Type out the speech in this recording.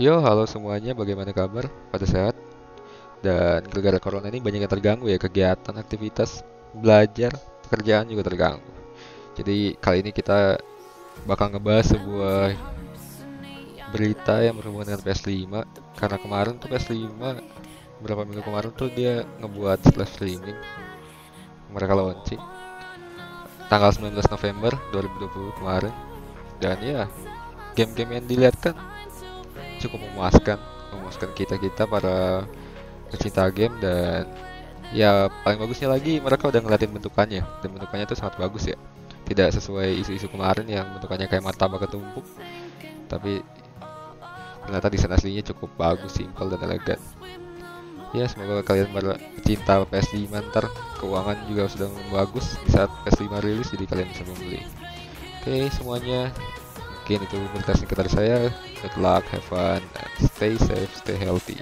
Yo, halo semuanya, bagaimana kabar? Pada sehat? Dan gara-gara corona ini banyak yang terganggu ya, kegiatan, aktivitas, belajar, pekerjaan juga terganggu. Jadi kali ini kita bakal ngebahas sebuah berita yang berhubungan dengan PS5 karena kemarin tuh PS5 beberapa minggu kemarin tuh dia ngebuat live streaming mereka launching tanggal 19 November 2020 kemarin dan ya game-game yang dilihat kan cukup memuaskan memuaskan kita kita para pecinta game dan ya paling bagusnya lagi mereka udah ngeliatin bentukannya dan bentukannya itu sangat bagus ya. Tidak sesuai isu-isu kemarin yang bentukannya kayak martabak ketumpuk tapi ternyata desain aslinya cukup bagus simpel dan elegan. Ya semoga kalian para pecinta PS5 ntar. Keuangan juga sudah bagus di saat PS5 rilis jadi kalian bisa membeli. Oke semuanya. Mungkin itu berita singkat dari saya good luck have fun and stay safe stay healthy